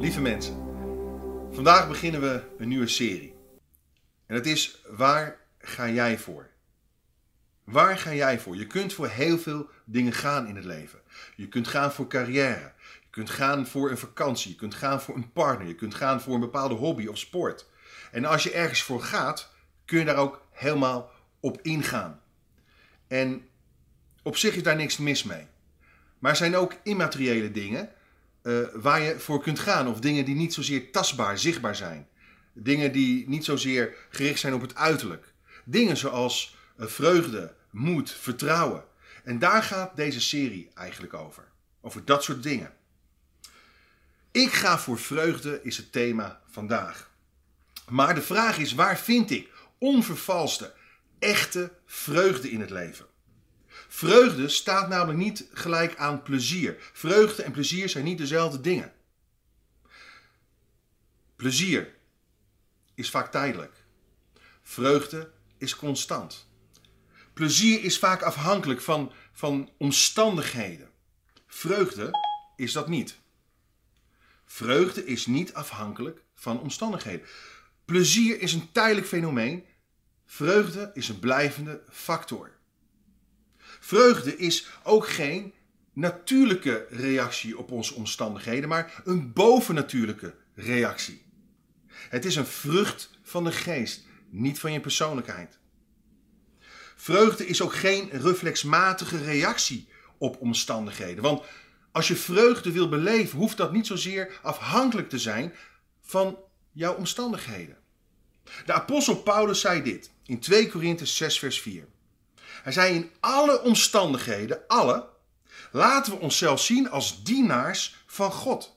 Lieve mensen, vandaag beginnen we een nieuwe serie. En het is Waar ga jij voor? Waar ga jij voor? Je kunt voor heel veel dingen gaan in het leven. Je kunt gaan voor carrière. Je kunt gaan voor een vakantie. Je kunt gaan voor een partner. Je kunt gaan voor een bepaalde hobby of sport. En als je ergens voor gaat, kun je daar ook helemaal op ingaan. En op zich is daar niks mis mee. Maar er zijn ook immateriële dingen uh, waar je voor kunt gaan. Of dingen die niet zozeer tastbaar, zichtbaar zijn. Dingen die niet zozeer gericht zijn op het uiterlijk. Dingen zoals uh, vreugde, moed, vertrouwen. En daar gaat deze serie eigenlijk over. Over dat soort dingen. Ik ga voor vreugde is het thema vandaag. Maar de vraag is, waar vind ik onvervalste, echte vreugde in het leven? Vreugde staat namelijk niet gelijk aan plezier. Vreugde en plezier zijn niet dezelfde dingen. Plezier is vaak tijdelijk. Vreugde is constant. Plezier is vaak afhankelijk van, van omstandigheden. Vreugde is dat niet. Vreugde is niet afhankelijk van omstandigheden. Plezier is een tijdelijk fenomeen. Vreugde is een blijvende factor. Vreugde is ook geen natuurlijke reactie op onze omstandigheden, maar een bovennatuurlijke reactie. Het is een vrucht van de geest, niet van je persoonlijkheid. Vreugde is ook geen reflexmatige reactie op omstandigheden. Want als je vreugde wil beleven, hoeft dat niet zozeer afhankelijk te zijn van jouw omstandigheden. De apostel Paulus zei dit in 2 Korinthe 6, vers 4. Hij zei in alle omstandigheden, alle, laten we onszelf zien als dienaars van God.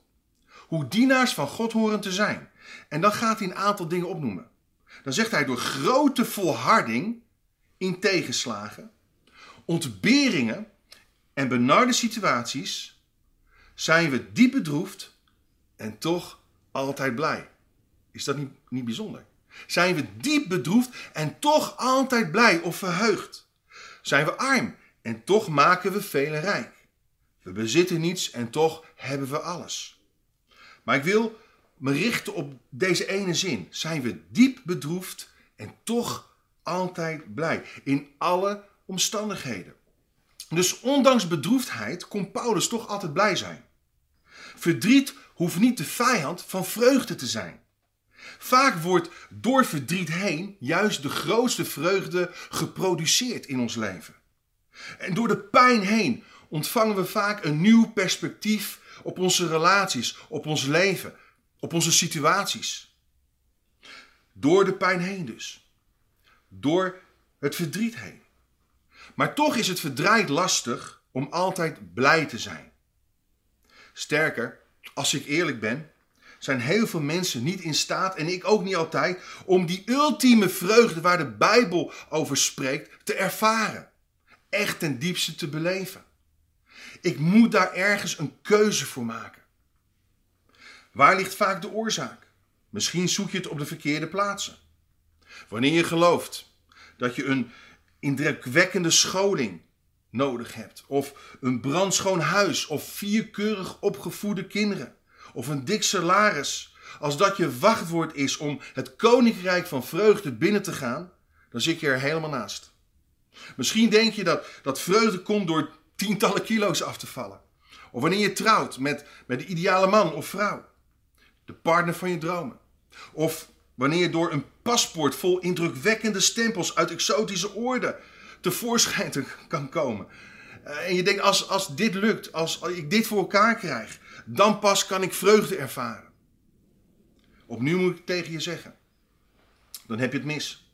Hoe dienaars van God horen te zijn. En dan gaat hij een aantal dingen opnoemen. Dan zegt hij door grote volharding in tegenslagen, ontberingen en benarde situaties zijn we diep bedroefd en toch altijd blij. Is dat niet, niet bijzonder? Zijn we diep bedroefd en toch altijd blij of verheugd? Zijn we arm en toch maken we velen rijk? We bezitten niets en toch hebben we alles. Maar ik wil me richten op deze ene zin. Zijn we diep bedroefd en toch altijd blij in alle omstandigheden. Dus ondanks bedroefdheid kon Paulus toch altijd blij zijn. Verdriet hoeft niet de vijand van vreugde te zijn. Vaak wordt door verdriet heen juist de grootste vreugde geproduceerd in ons leven. En door de pijn heen ontvangen we vaak een nieuw perspectief op onze relaties, op ons leven, op onze situaties. Door de pijn heen dus door het verdriet heen. Maar toch is het verdraaid lastig om altijd blij te zijn. Sterker, als ik eerlijk ben, zijn heel veel mensen niet in staat, en ik ook niet altijd, om die ultieme vreugde waar de Bijbel over spreekt te ervaren. Echt ten diepste te beleven. Ik moet daar ergens een keuze voor maken. Waar ligt vaak de oorzaak? Misschien zoek je het op de verkeerde plaatsen. Wanneer je gelooft dat je een indrukwekkende scholing nodig hebt, of een brandschoon huis, of vierkeurig opgevoede kinderen, of een dik salaris, als dat je wachtwoord is om het koninkrijk van vreugde binnen te gaan, dan zit je er helemaal naast. Misschien denk je dat, dat vreugde komt door tientallen kilo's af te vallen. Of wanneer je trouwt met, met de ideale man of vrouw. De partner van je dromen. Of Wanneer je door een paspoort vol indrukwekkende stempels uit exotische oorden tevoorschijn kan komen. Eh, en je denkt, als, als dit lukt, als ik dit voor elkaar krijg, dan pas kan ik vreugde ervaren. Opnieuw moet ik tegen je zeggen, dan heb je het mis.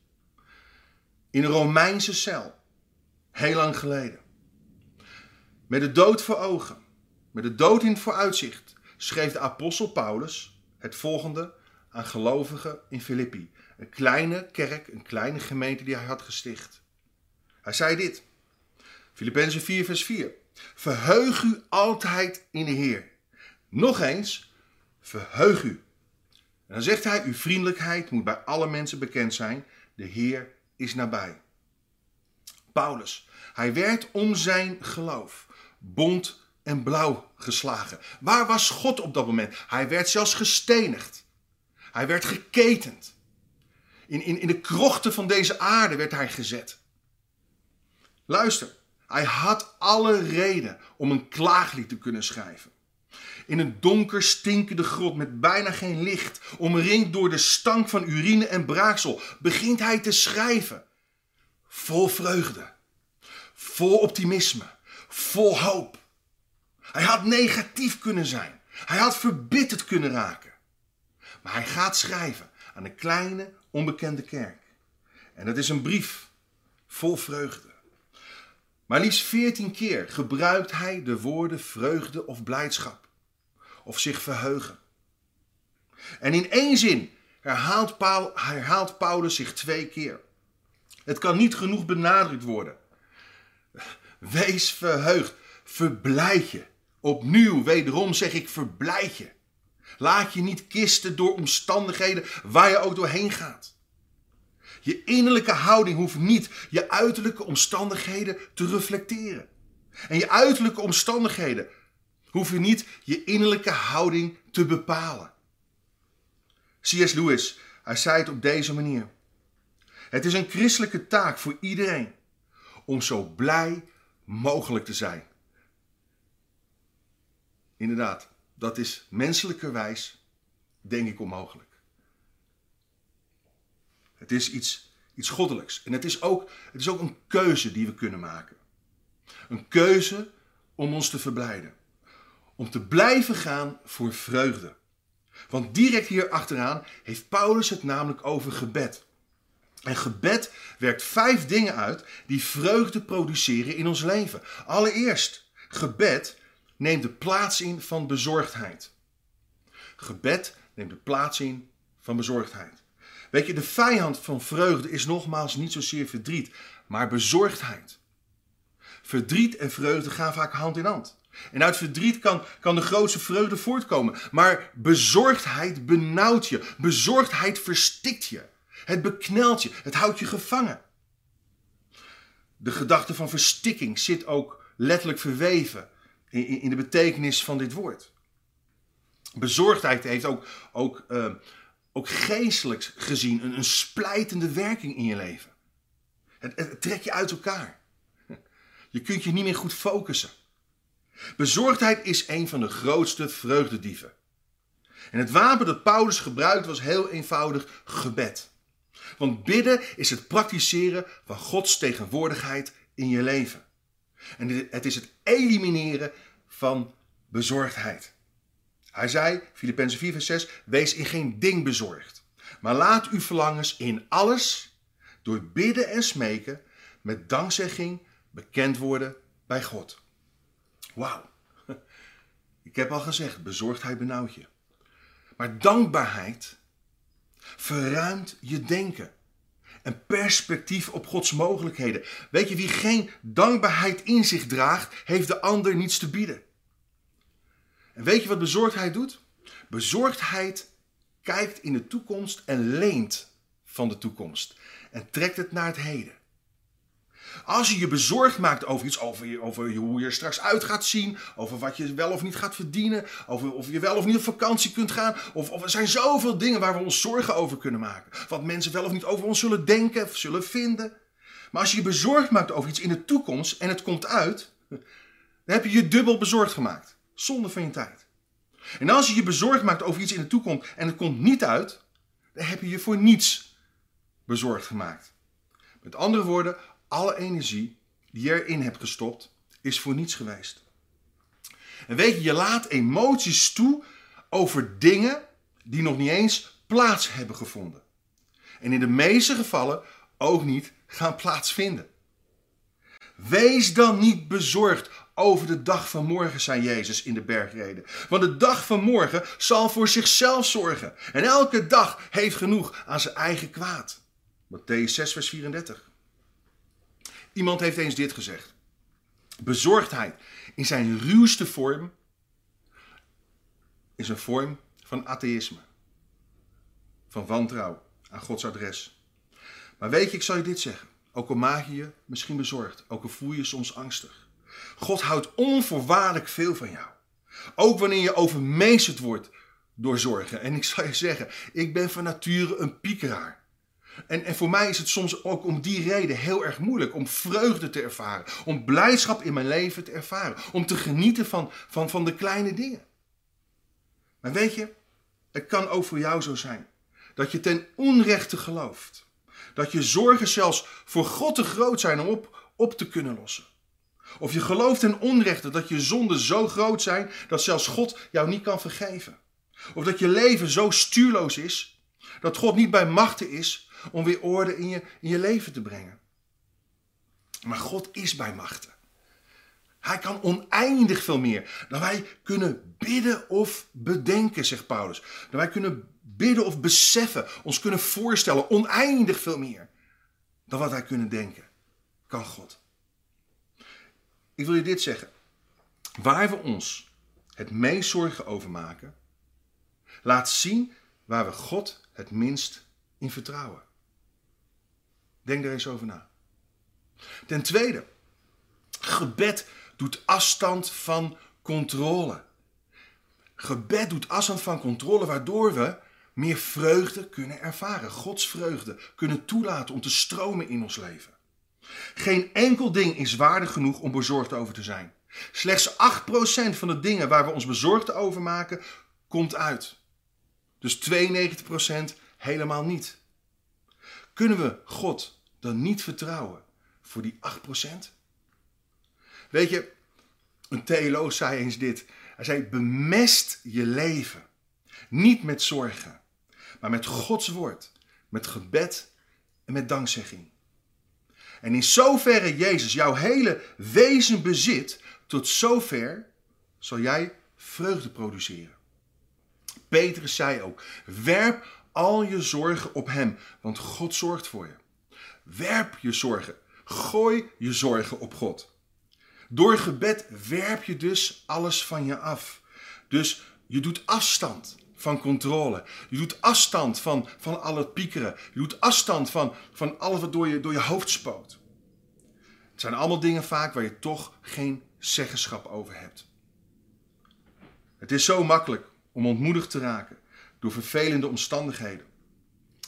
In een Romeinse cel, heel lang geleden, met de dood voor ogen, met de dood in het vooruitzicht, schreef de apostel Paulus het volgende aan gelovigen in Filippi. Een kleine kerk, een kleine gemeente die hij had gesticht. Hij zei dit. Filippenzen 4 vers 4. Verheug u altijd in de Heer. Nog eens, verheug u. En dan zegt hij, uw vriendelijkheid moet bij alle mensen bekend zijn. De Heer is nabij. Paulus, hij werd om zijn geloof bond en blauw geslagen. Waar was God op dat moment? Hij werd zelfs gestenigd. Hij werd geketend. In, in, in de krochten van deze aarde werd hij gezet. Luister, hij had alle reden om een klaaglied te kunnen schrijven. In een donker stinkende grot met bijna geen licht, omringd door de stank van urine en braaksel, begint hij te schrijven. Vol vreugde, vol optimisme, vol hoop. Hij had negatief kunnen zijn. Hij had verbitterd kunnen raken. Maar hij gaat schrijven aan een kleine, onbekende kerk. En dat is een brief vol vreugde. Maar liefst veertien keer gebruikt hij de woorden vreugde of blijdschap. Of zich verheugen. En in één zin herhaalt, Paul, herhaalt Paulus zich twee keer. Het kan niet genoeg benadrukt worden. Wees verheugd, verblijd je. Opnieuw, wederom zeg ik verblijd je. Laat je niet kisten door omstandigheden waar je ook doorheen gaat. Je innerlijke houding hoeft niet je uiterlijke omstandigheden te reflecteren. En je uiterlijke omstandigheden hoeven niet je innerlijke houding te bepalen. C.S. Lewis, hij zei het op deze manier. Het is een christelijke taak voor iedereen om zo blij mogelijk te zijn. Inderdaad, dat is menselijkerwijs, denk ik, onmogelijk. Het is iets, iets goddelijks. En het is, ook, het is ook een keuze die we kunnen maken. Een keuze om ons te verblijden. Om te blijven gaan voor vreugde. Want direct hier achteraan heeft Paulus het namelijk over gebed. En gebed werkt vijf dingen uit die vreugde produceren in ons leven. Allereerst, gebed neemt de plaats in van bezorgdheid. Gebed neemt de plaats in van bezorgdheid. Weet je, de vijand van vreugde is nogmaals niet zozeer verdriet, maar bezorgdheid. Verdriet en vreugde gaan vaak hand in hand. En uit verdriet kan, kan de grootste vreugde voortkomen. Maar bezorgdheid benauwt je. Bezorgdheid verstikt je. Het beknelt je. Het houdt je gevangen. De gedachte van verstikking zit ook letterlijk verweven in, in de betekenis van dit woord. Bezorgdheid heeft ook, ook, uh, ook geestelijk gezien een, een splijtende werking in je leven. Het, het trekt je uit elkaar. Je kunt je niet meer goed focussen. Bezorgdheid is een van de grootste vreugdedieven. En het wapen dat Paulus gebruikte was heel eenvoudig gebed. Want bidden is het praktiseren van Gods tegenwoordigheid in je leven. En het is het elimineren van bezorgdheid. Hij zei, Filippenzen 4 vers 6, wees in geen ding bezorgd. Maar laat uw verlangens in alles, door bidden en smeken, met dankzegging bekend worden bij God. Wauw. Ik heb al gezegd, bezorgdheid benauwt je. Maar dankbaarheid verruimt je denken. En perspectief op Gods mogelijkheden. Weet je, wie geen dankbaarheid in zich draagt, heeft de ander niets te bieden. En weet je wat bezorgdheid doet? Bezorgdheid kijkt in de toekomst en leent van de toekomst. En trekt het naar het heden. Als je je bezorgd maakt over iets, over, over hoe je er straks uit gaat zien, over wat je wel of niet gaat verdienen, over of je wel of niet op vakantie kunt gaan, of, er zijn zoveel dingen waar we ons zorgen over kunnen maken. Wat mensen wel of niet over ons zullen denken of zullen vinden. Maar als je je bezorgd maakt over iets in de toekomst en het komt uit, dan heb je je dubbel bezorgd gemaakt. Zonde van je tijd. En als je je bezorgd maakt over iets in de toekomst en het komt niet uit, dan heb je je voor niets bezorgd gemaakt. Met andere woorden, alle energie die je erin hebt gestopt, is voor niets geweest. En weet je, je laat emoties toe over dingen die nog niet eens plaats hebben gevonden. En in de meeste gevallen ook niet gaan plaatsvinden. Wees dan niet bezorgd over de dag van morgen, zei Jezus in de bergreden. Want de dag van morgen zal voor zichzelf zorgen. En elke dag heeft genoeg aan zijn eigen kwaad. Matthäus 6, vers 34. Iemand heeft eens dit gezegd. Bezorgdheid in zijn ruwste vorm is een vorm van atheïsme. Van wantrouw aan Gods adres. Maar weet je, ik zal je dit zeggen. Ook al maak je je misschien bezorgd, ook al voel je je soms angstig. God houdt onvoorwaardelijk veel van jou. Ook wanneer je overmeesterd wordt door zorgen. En ik zal je zeggen, ik ben van nature een piekeraar. En, en voor mij is het soms ook om die reden heel erg moeilijk om vreugde te ervaren. Om blijdschap in mijn leven te ervaren. Om te genieten van, van, van de kleine dingen. Maar weet je, het kan ook voor jou zo zijn. Dat je ten onrechte gelooft. Dat je zorgen zelfs voor God te groot zijn om op, op te kunnen lossen. Of je gelooft ten onrechte dat je zonden zo groot zijn dat zelfs God jou niet kan vergeven. Of dat je leven zo stuurloos is dat God niet bij machten is om weer orde in je, in je leven te brengen. Maar God is bij machten. Hij kan oneindig veel meer dan wij kunnen bidden of bedenken, zegt Paulus. Dan wij kunnen bidden of beseffen, ons kunnen voorstellen, oneindig veel meer dan wat wij kunnen denken, kan God. Ik wil je dit zeggen. Waar we ons het meest zorgen over maken, laat zien waar we God het minst in vertrouwen. Denk er eens over na. Ten tweede, gebed doet afstand van controle. Gebed doet afstand van controle, waardoor we meer vreugde kunnen ervaren. Gods vreugde kunnen toelaten om te stromen in ons leven. Geen enkel ding is waardig genoeg om bezorgd over te zijn. Slechts 8% van de dingen waar we ons bezorgd over maken, komt uit. Dus 92% helemaal niet. Kunnen we God dan niet vertrouwen voor die 8%? Weet je, een theoloog zei eens dit. Hij zei: bemest je leven. Niet met zorgen, maar met Gods woord, met gebed en met dankzegging. En in zoverre Jezus jouw hele wezen bezit, tot zover zal jij vreugde produceren. Petrus zei ook: werp al je zorgen op Hem, want God zorgt voor je. Werp je zorgen, gooi je zorgen op God. Door gebed werp je dus alles van je af. Dus je doet afstand van controle. Je doet afstand van, van al het piekeren. Je doet afstand van, van alles wat door je, door je hoofd spoot. Het zijn allemaal dingen vaak waar je toch geen zeggenschap over hebt. Het is zo makkelijk om ontmoedigd te raken door vervelende omstandigheden.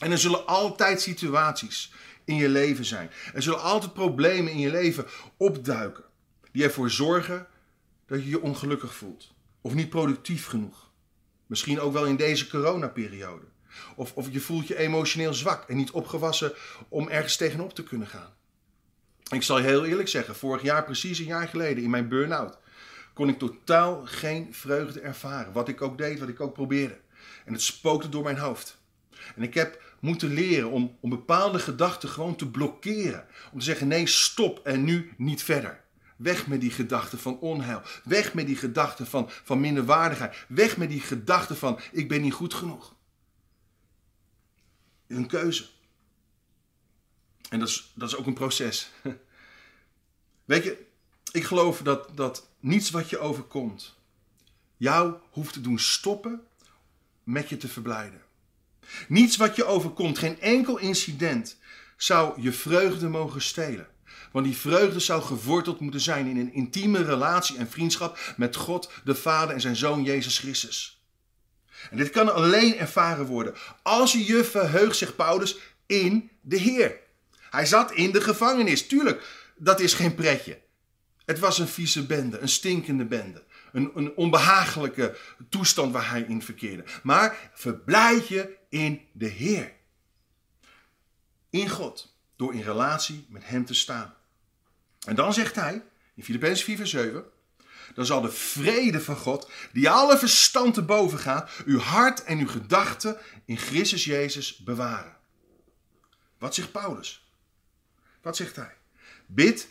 En er zullen altijd situaties in je leven zijn. Er zullen altijd problemen in je leven opduiken die ervoor zorgen dat je je ongelukkig voelt. Of niet productief genoeg. Misschien ook wel in deze coronaperiode. Of, of je voelt je emotioneel zwak en niet opgewassen om ergens tegenop te kunnen gaan. Ik zal je heel eerlijk zeggen, vorig jaar, precies een jaar geleden, in mijn burn-out, kon ik totaal geen vreugde ervaren. Wat ik ook deed, wat ik ook probeerde. En het spookte door mijn hoofd. En ik heb moeten leren om, om bepaalde gedachten gewoon te blokkeren. Om te zeggen, nee, stop en nu niet verder. Weg met die gedachten van onheil. Weg met die gedachten van, van minderwaardigheid. Weg met die gedachten van ik ben niet goed genoeg. Een keuze. En dat is, dat is ook een proces. Weet je, ik geloof dat, dat niets wat je overkomt jou hoeft te doen stoppen met je te verblijden. Niets wat je overkomt, geen enkel incident zou je vreugde mogen stelen. Want die vreugde zou geworteld moeten zijn in een intieme relatie en vriendschap met God, de Vader en zijn Zoon Jezus Christus. En dit kan alleen ervaren worden als je je verheugt, zegt Paulus, in de Heer. Hij zat in de gevangenis. Tuurlijk, dat is geen pretje. Het was een vieze bende, een stinkende bende. Een, een onbehagelijke toestand waar hij in verkeerde. Maar verblijd je in de Heer. In God. Door in relatie met Hem te staan. En dan zegt hij, in Filippenzen 4 vers 7, dan zal de vrede van God, die alle verstand te boven gaat, uw hart en uw gedachten in Christus Jezus bewaren. Wat zegt Paulus? Wat zegt hij? Bid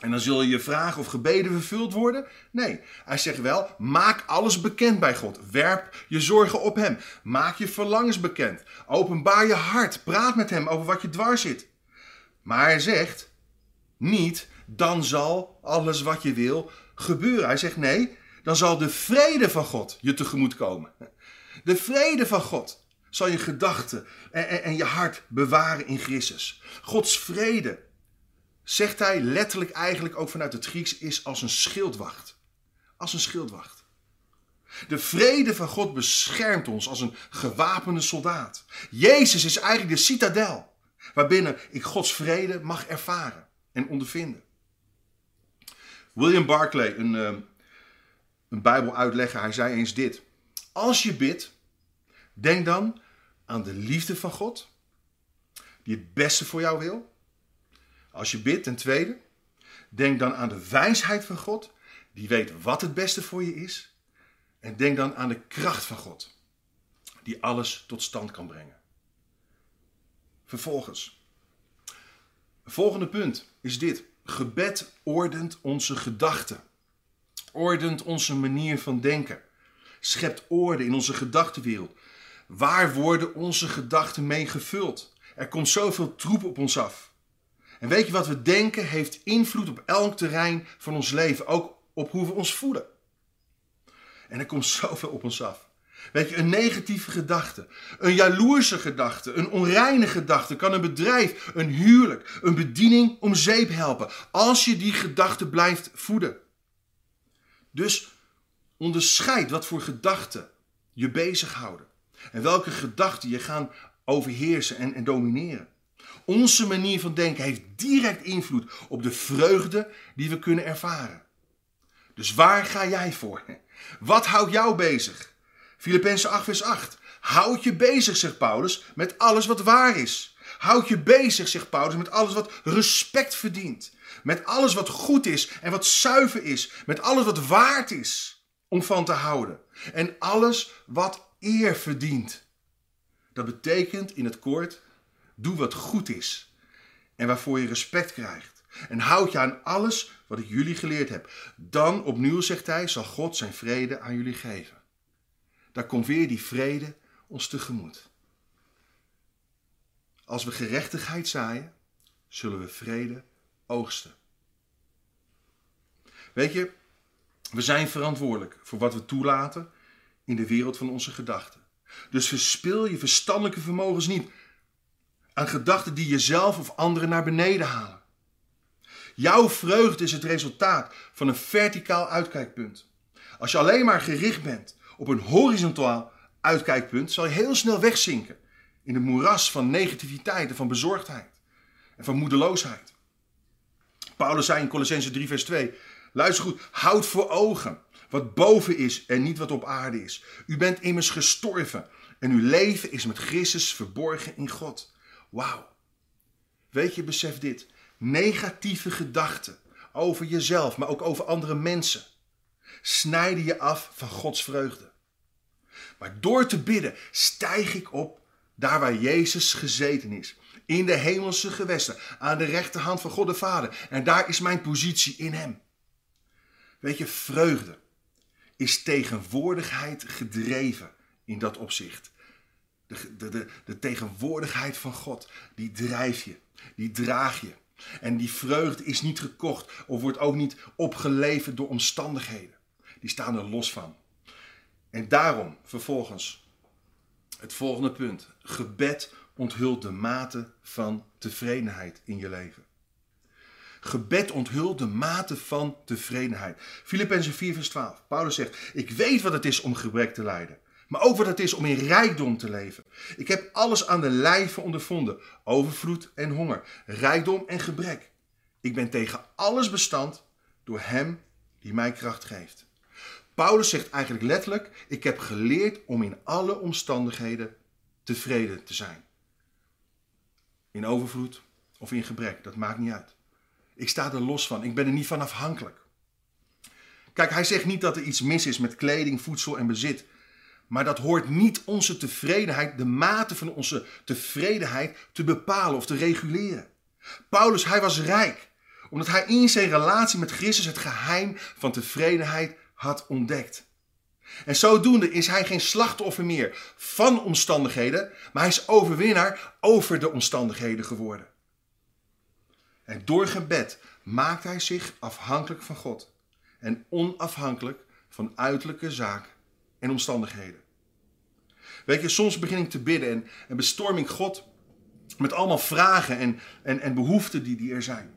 en dan zul je je vragen of gebeden vervuld worden? Nee, hij zegt wel, maak alles bekend bij God. Werp je zorgen op Hem. Maak je verlangens bekend. Openbaar je hart. Praat met Hem over wat je dwars zit. Maar hij zegt, niet, dan zal alles wat je wil gebeuren. Hij zegt nee, dan zal de vrede van God je tegemoet komen. De vrede van God zal je gedachten en, en, en je hart bewaren in Christus. Gods vrede zegt hij letterlijk eigenlijk ook vanuit het Grieks, is als een schildwacht. Als een schildwacht. De vrede van God beschermt ons als een gewapende soldaat. Jezus is eigenlijk de citadel waarbinnen ik Gods vrede mag ervaren en ondervinden. William Barclay, een, uh, een Bijbeluitlegger, hij zei eens dit. Als je bidt, denk dan aan de liefde van God, die het beste voor jou wil. Als je bidt, ten tweede, denk dan aan de wijsheid van God, die weet wat het beste voor je is. En denk dan aan de kracht van God, die alles tot stand kan brengen. Vervolgens, volgende punt is dit. Gebed ordent onze gedachten, ordent onze manier van denken, schept orde in onze gedachtenwereld. Waar worden onze gedachten mee gevuld? Er komt zoveel troep op ons af. En weet je wat we denken heeft invloed op elk terrein van ons leven, ook op hoe we ons voelen. En er komt zoveel op ons af. Weet je, een negatieve gedachte, een jaloerse gedachte, een onreine gedachte kan een bedrijf, een huwelijk, een bediening om zeep helpen. Als je die gedachte blijft voeden. Dus onderscheid wat voor gedachten je bezighouden. En welke gedachten je gaan overheersen en, en domineren. Onze manier van denken heeft direct invloed op de vreugde die we kunnen ervaren. Dus waar ga jij voor? Wat houdt jou bezig? Filippenzen 8 vers 8. Houd je bezig, zegt Paulus, met alles wat waar is. Houd je bezig, zegt Paulus, met alles wat respect verdient. Met alles wat goed is en wat zuiver is. Met alles wat waard is om van te houden. En alles wat eer verdient. Dat betekent in het kort, doe wat goed is en waarvoor je respect krijgt. En houd je aan alles wat ik jullie geleerd heb. Dan opnieuw, zegt hij, zal God zijn vrede aan jullie geven. Daar komt weer die vrede ons tegemoet. Als we gerechtigheid zaaien, zullen we vrede oogsten. Weet je, we zijn verantwoordelijk voor wat we toelaten in de wereld van onze gedachten. Dus verspil je verstandelijke vermogens niet aan gedachten die jezelf of anderen naar beneden halen. Jouw vreugde is het resultaat van een verticaal uitkijkpunt. Als je alleen maar gericht bent op een horizontaal uitkijkpunt, zal je heel snel wegzinken in de moeras van negativiteit en van bezorgdheid en van moedeloosheid. Paulus zei in Colossense 3 vers 2, luister goed, houd voor ogen wat boven is en niet wat op aarde is. U bent immers gestorven en uw leven is met Christus verborgen in God. Wauw. Weet je, besef dit. Negatieve gedachten over jezelf, maar ook over andere mensen, snijden je af van Gods vreugde. Maar door te bidden stijg ik op daar waar Jezus gezeten is. In de hemelse gewesten, aan de rechterhand van God de Vader. En daar is mijn positie in Hem. Weet je, vreugde is tegenwoordigheid gedreven in dat opzicht. De, de, de, tegenwoordigheid van God, die drijf je, die draag je. En die vreugde is niet gekocht of wordt ook niet opgeleverd door omstandigheden. Die staan er los van. En daarom vervolgens het volgende punt. Gebed onthult de mate van tevredenheid in je leven. Gebed onthult de mate van tevredenheid. Filippenzen 4 vers 12. Paulus zegt, ik weet wat het is om gebrek te lijden. Maar ook wat het is om in rijkdom te leven. Ik heb alles aan de lijve ondervonden. Overvloed en honger. Rijkdom en gebrek. Ik ben tegen alles bestand door hem die mij kracht geeft. Paulus zegt eigenlijk letterlijk: Ik heb geleerd om in alle omstandigheden tevreden te zijn. In overvloed of in gebrek, dat maakt niet uit. Ik sta er los van, ik ben er niet van afhankelijk. Kijk, hij zegt niet dat er iets mis is met kleding, voedsel en bezit. Maar dat hoort niet onze tevredenheid, de mate van onze tevredenheid te bepalen of te reguleren. Paulus, hij was rijk, omdat hij in zijn relatie met Christus het geheim van tevredenheid had ontdekt. En zodoende is hij geen slachtoffer meer van omstandigheden, maar hij is overwinnaar over de omstandigheden geworden. En door gebed maakt hij zich afhankelijk van God en onafhankelijk van uiterlijke zaak en omstandigheden. Weet je, soms begin ik te bidden en, en bestorm ik God met allemaal vragen en, en, en behoeften die, die er zijn.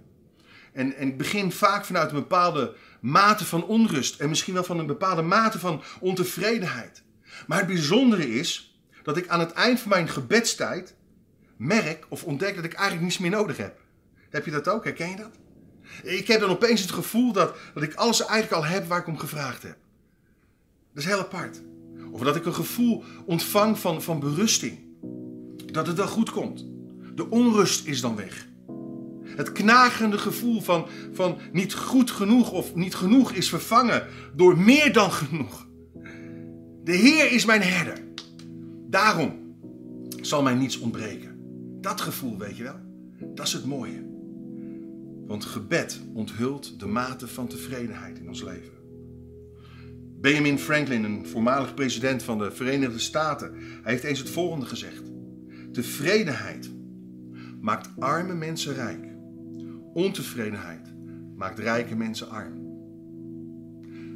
En, en ik begin vaak vanuit een bepaalde mate van onrust en misschien wel van een bepaalde mate van ontevredenheid. Maar het bijzondere is dat ik aan het eind van mijn gebedstijd merk of ontdek dat ik eigenlijk niets meer nodig heb. Heb je dat ook? Herken je dat? Ik heb dan opeens het gevoel dat, dat ik alles eigenlijk al heb waar ik om gevraagd heb. Dat is heel apart. Of dat ik een gevoel ontvang van, van berusting. Dat het wel goed komt. De onrust is dan weg. Het knagende gevoel van, van niet goed genoeg of niet genoeg is vervangen door meer dan genoeg. De Heer is mijn herder. Daarom zal mij niets ontbreken. Dat gevoel, weet je wel, dat is het mooie. Want gebed onthult de mate van tevredenheid in ons leven. Benjamin Franklin, een voormalig president van de Verenigde Staten, hij heeft eens het volgende gezegd: Tevredenheid maakt arme mensen rijk. Ontevredenheid maakt rijke mensen arm.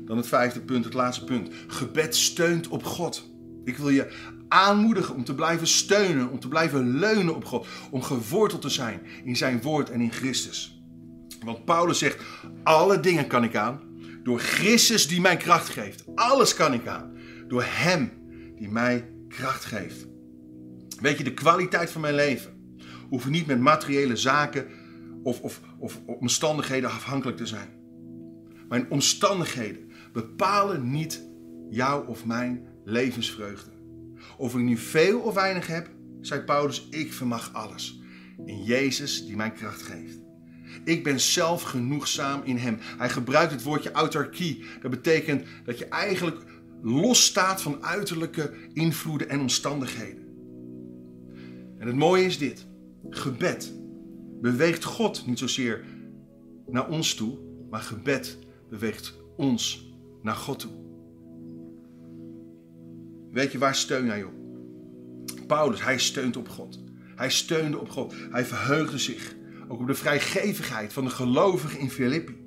Dan het vijfde punt, het laatste punt. Gebed steunt op God. Ik wil je aanmoedigen om te blijven steunen, om te blijven leunen op God, om geworteld te zijn in zijn woord en in Christus. Want Paulus zegt: alle dingen kan ik aan door Christus die mij kracht geeft. Alles kan ik aan door Hem die mij kracht geeft. Weet je, de kwaliteit van mijn leven hoeft niet met materiële zaken of, of, of omstandigheden afhankelijk te zijn. Mijn omstandigheden bepalen niet jouw of mijn levensvreugde. Of ik nu veel of weinig heb, zei Paulus, ik vermag alles. In Jezus die mijn kracht geeft. Ik ben zelf genoegzaam in Hem. Hij gebruikt het woordje autarkie. Dat betekent dat je eigenlijk losstaat van uiterlijke invloeden en omstandigheden. En het mooie is dit: gebed beweegt God niet zozeer naar ons toe, maar gebed beweegt ons naar God toe. Weet je, waar steun jij op? Paulus, hij steunt op God. Hij steunde op God. Hij verheugde zich ook op de vrijgevigheid van de gelovigen in Filippi.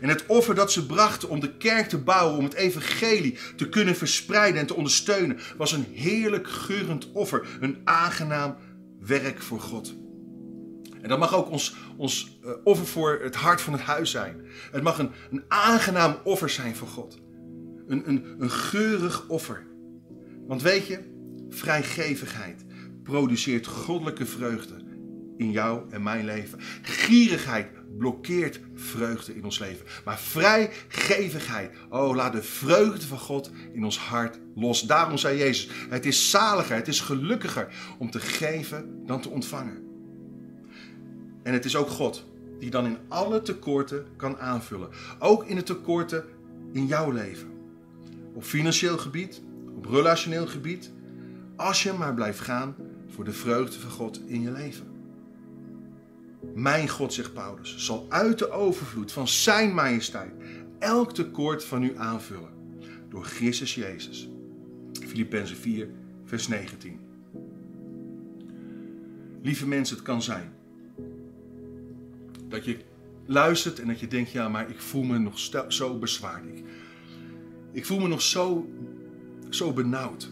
En het offer dat ze brachten om de kerk te bouwen, om het evangelie te kunnen verspreiden en te ondersteunen, was een heerlijk geurend offer. Een aangenaam werk voor God. En dat mag ook ons, ons uh, offer voor het hart van het huis zijn. Het mag een, een aangenaam offer zijn voor God. Een, een, een geurig offer. Want weet je, vrijgevigheid produceert goddelijke vreugde in jou en mijn leven. Gierigheid blokkeert vreugde in ons leven. Maar vrijgevigheid, oh laat de vreugde van God in ons hart los. Daarom zei Jezus, het is zaliger, het is gelukkiger om te geven dan te ontvangen. En het is ook God die dan in alle tekorten kan aanvullen. Ook in de tekorten in jouw leven. Op financieel gebied, op relationeel gebied. Als je maar blijft gaan voor de vreugde van God in je leven. Mijn God, zegt Paulus, zal uit de overvloed van zijn majesteit elk tekort van u aanvullen. Door Christus Jezus. Filippenzen 4, vers 19. Lieve mensen, het kan zijn dat je luistert en dat je denkt, ja, maar ik voel me nog zo bezwaard. Ik, ik voel me nog zo, zo benauwd.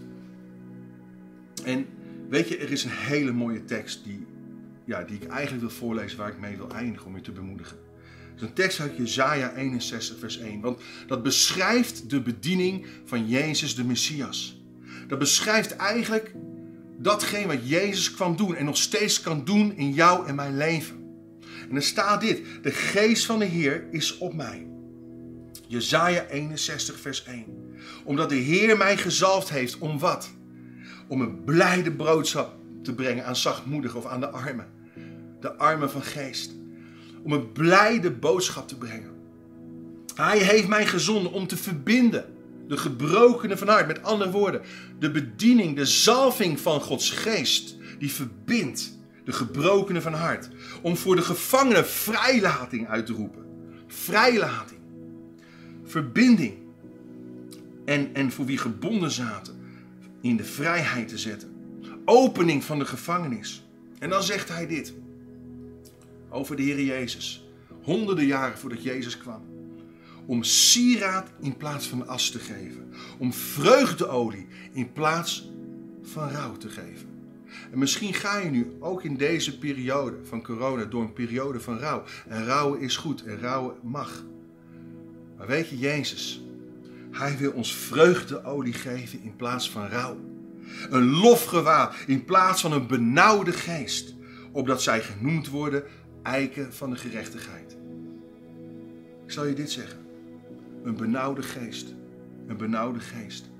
En weet je, er is een hele mooie tekst die, ja, die ik eigenlijk wil voorlezen, waar ik mee wil eindigen om je te bemoedigen. Het een tekst uit Jezaja 61, vers 1. Want dat beschrijft de bediening van Jezus de Messias. Dat beschrijft eigenlijk datgene wat Jezus kwam doen en nog steeds kan doen in jou en mijn leven. En er staat dit: De geest van de Heer is op mij. Jezaja 61, vers 1. Omdat de Heer mij gezalfd heeft om wat? Om een blijde broodschap te brengen aan zachtmoedigen of aan de armen. De armen van geest. Om een blijde boodschap te brengen. Hij heeft mij gezonden om te verbinden. De gebrokenen van hart. Met andere woorden, de bediening, de zalving van Gods geest. Die verbindt de gebrokenen van hart. Om voor de gevangenen vrijlating uit te roepen. Vrijlating. Verbinding. En, en voor wie gebonden zaten, in de vrijheid te zetten. Opening van de gevangenis. En dan zegt hij dit. Over de Heer Jezus. Honderden jaren voordat Jezus kwam. Om sieraad in plaats van as te geven. Om vreugdeolie in plaats van rouw te geven En misschien ga je nu ook in deze periode van corona door een periode van rouw. En rouwen is goed en rouwen mag. Maar weet je, Jezus, Hij wil ons vreugdeolie geven in plaats van rouw. Een lofgewaad in plaats van een benauwde geest. Opdat zij genoemd worden eiken van de gerechtigheid. Ik zal je dit zeggen. Een benauwde geest. Een benauwde geest.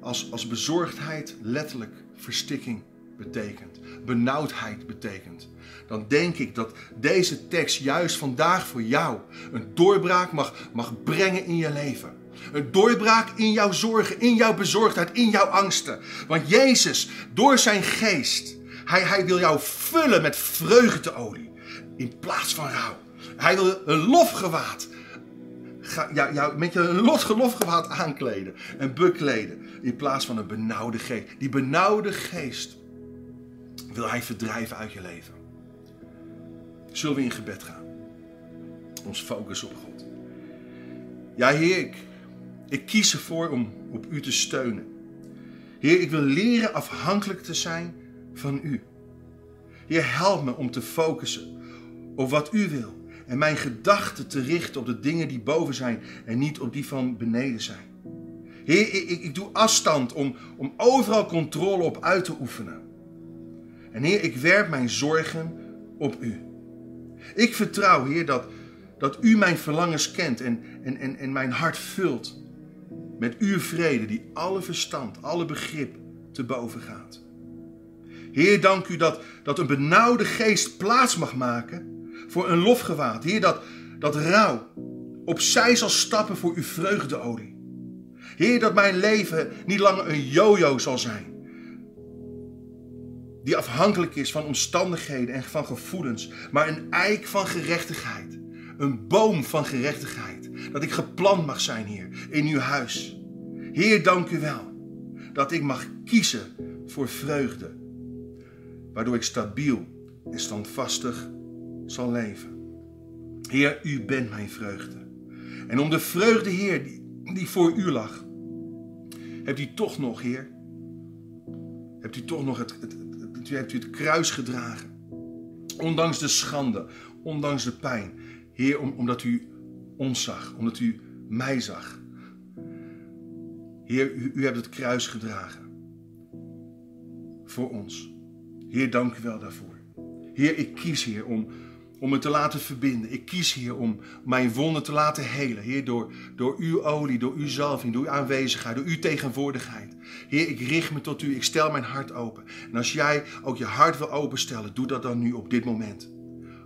Als, als bezorgdheid letterlijk verstikking betekent, benauwdheid betekent, dan denk ik dat deze tekst juist vandaag voor jou een doorbraak mag, mag brengen in je leven. Een doorbraak in jouw zorgen, in jouw bezorgdheid, in jouw angsten. Want Jezus, door zijn geest, hij, hij wil jou vullen met vreugdeolie in plaats van rouw. Hij wil een lofgewaad jou, jou met je een lotgelofgewaad aankleden en bekleden. In plaats van een benauwde geest. Die benauwde geest wil hij verdrijven uit je leven. Zullen we in gebed gaan? Ons focus op God. Ja, Heer, ik, ik kies ervoor om op U te steunen. Heer, ik wil leren afhankelijk te zijn van U. Heer, help me om te focussen op wat U wil en mijn gedachten te richten op de dingen die boven zijn en niet op die van beneden zijn. Heer, ik, ik, ik doe afstand om, om overal controle op uit te oefenen. En Heer, ik werp mijn zorgen op U. Ik vertrouw, Heer, dat, dat U mijn verlangens kent en, en, en, en mijn hart vult met Uw vrede die alle verstand, alle begrip te boven gaat. Heer, dank U dat, dat een benauwde geest plaats mag maken voor een lofgewaad. Heer, dat, dat rouw opzij zal stappen voor uw vreugdeolie. Heer, dat mijn leven niet langer een yo-yo zal zijn. Die afhankelijk is van omstandigheden en van gevoelens. Maar een eik van gerechtigheid. Een boom van gerechtigheid. Dat ik geplant mag zijn, Heer, in uw huis. Heer, dank u wel. Dat ik mag kiezen voor vreugde. Waardoor ik stabiel en standvastig zal leven. Heer, u bent mijn vreugde. En om de vreugde, Heer, die, voor u lag, hebt u toch nog, Heer, hebt u toch nog het, het, hebt u het kruis gedragen. Ondanks de schande, ondanks de pijn. Heer, om, omdat u ons zag, omdat u mij zag. Heer, u, hebt het kruis gedragen. Voor ons. Heer, dank u wel daarvoor. Heer, ik kies, Heer, om om me te laten verbinden. Ik kies hier om mijn wonden te laten helen. Heer, door, door uw olie, door uw zalving, door uw aanwezigheid, door uw tegenwoordigheid. Heer, ik richt me tot u. Ik stel mijn hart open. En als jij ook je hart wil openstellen, doe dat dan nu op dit moment.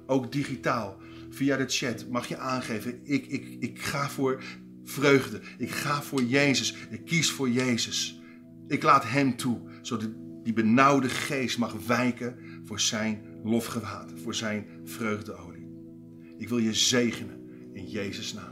Ook digitaal, via de chat, mag je aangeven. Ik, ik, ik ga voor vreugde. Ik ga voor Jezus. Ik kies voor Jezus. Ik laat Hem toe, zodat die benauwde geest mag wijken voor zijn lofgewaad, voor zijn vreugdeolie. Ik wil je zegenen in Jezus' naam.